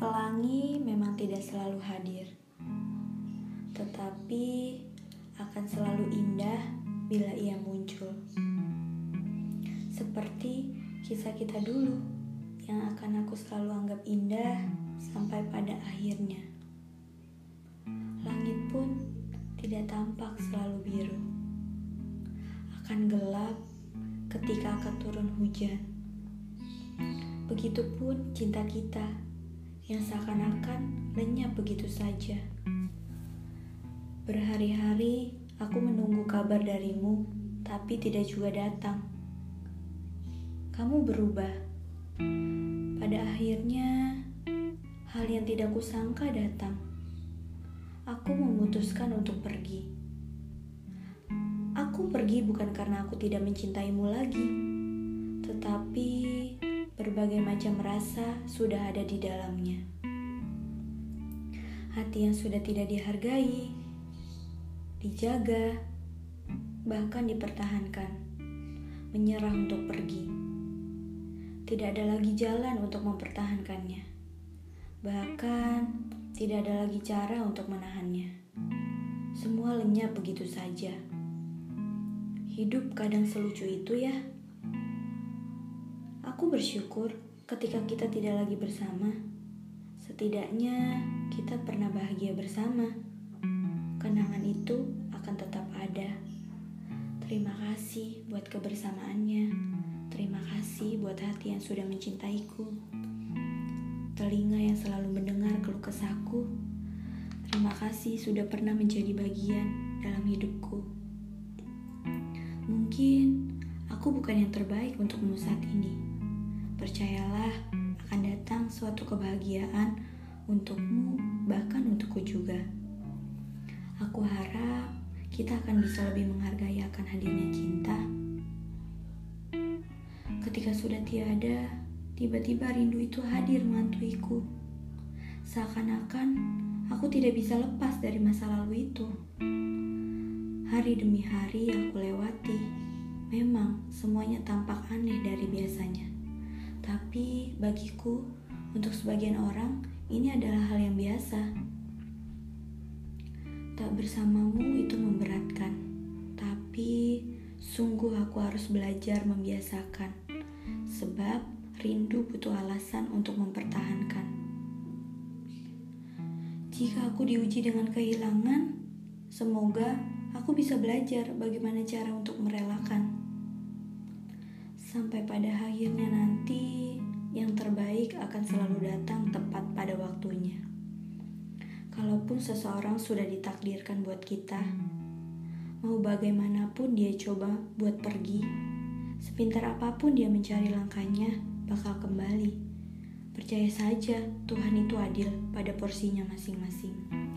Pelangi memang tidak selalu hadir, tetapi akan selalu indah bila ia muncul. Seperti kisah kita dulu yang akan aku selalu anggap indah sampai pada akhirnya. Langit pun tidak tampak selalu biru. Akan gelap ketika akan turun hujan. Begitupun cinta kita yang seakan-akan lenyap begitu saja. Berhari-hari aku menunggu kabar darimu, tapi tidak juga datang. Kamu berubah. Pada akhirnya, hal yang tidak kusangka datang. Aku memutuskan untuk pergi. Aku pergi bukan karena aku tidak mencintaimu lagi, tetapi berbagai macam rasa sudah ada di dalamnya. Hati yang sudah tidak dihargai, dijaga, bahkan dipertahankan, menyerah untuk pergi. Tidak ada lagi jalan untuk mempertahankannya, bahkan tidak ada lagi cara untuk menahannya. Semua lenyap begitu saja. Hidup kadang selucu itu, ya. Aku bersyukur ketika kita tidak lagi bersama. Setidaknya kita pernah bahagia bersama. Kenangan itu akan tetap ada. Terima kasih buat kebersamaannya. Terima kasih buat hati yang sudah mencintaiku. Telinga yang selalu mendengar keluh kesahku. Terima kasih sudah pernah menjadi bagian dalam hidupku. Mungkin aku bukan yang terbaik untukmu saat ini Percayalah, akan datang suatu kebahagiaan untukmu, bahkan untukku juga. Aku harap kita akan bisa lebih menghargai akan hadirnya cinta. Ketika sudah tiada, tiba-tiba rindu itu hadir mengantuiku. Seakan-akan aku tidak bisa lepas dari masa lalu itu. Hari demi hari aku lewati. Memang semuanya tampak aneh dari biasanya. Tapi bagiku, untuk sebagian orang, ini adalah hal yang biasa. Tak bersamamu itu memberatkan, tapi sungguh aku harus belajar membiasakan, sebab rindu butuh alasan untuk mempertahankan. Jika aku diuji dengan kehilangan, semoga aku bisa belajar bagaimana cara untuk merelakan. Sampai pada akhirnya nanti yang terbaik akan selalu datang tepat pada waktunya. Kalaupun seseorang sudah ditakdirkan buat kita, mau bagaimanapun dia coba buat pergi, sepintar apa pun dia mencari langkahnya bakal kembali. Percaya saja Tuhan itu adil pada porsinya masing-masing.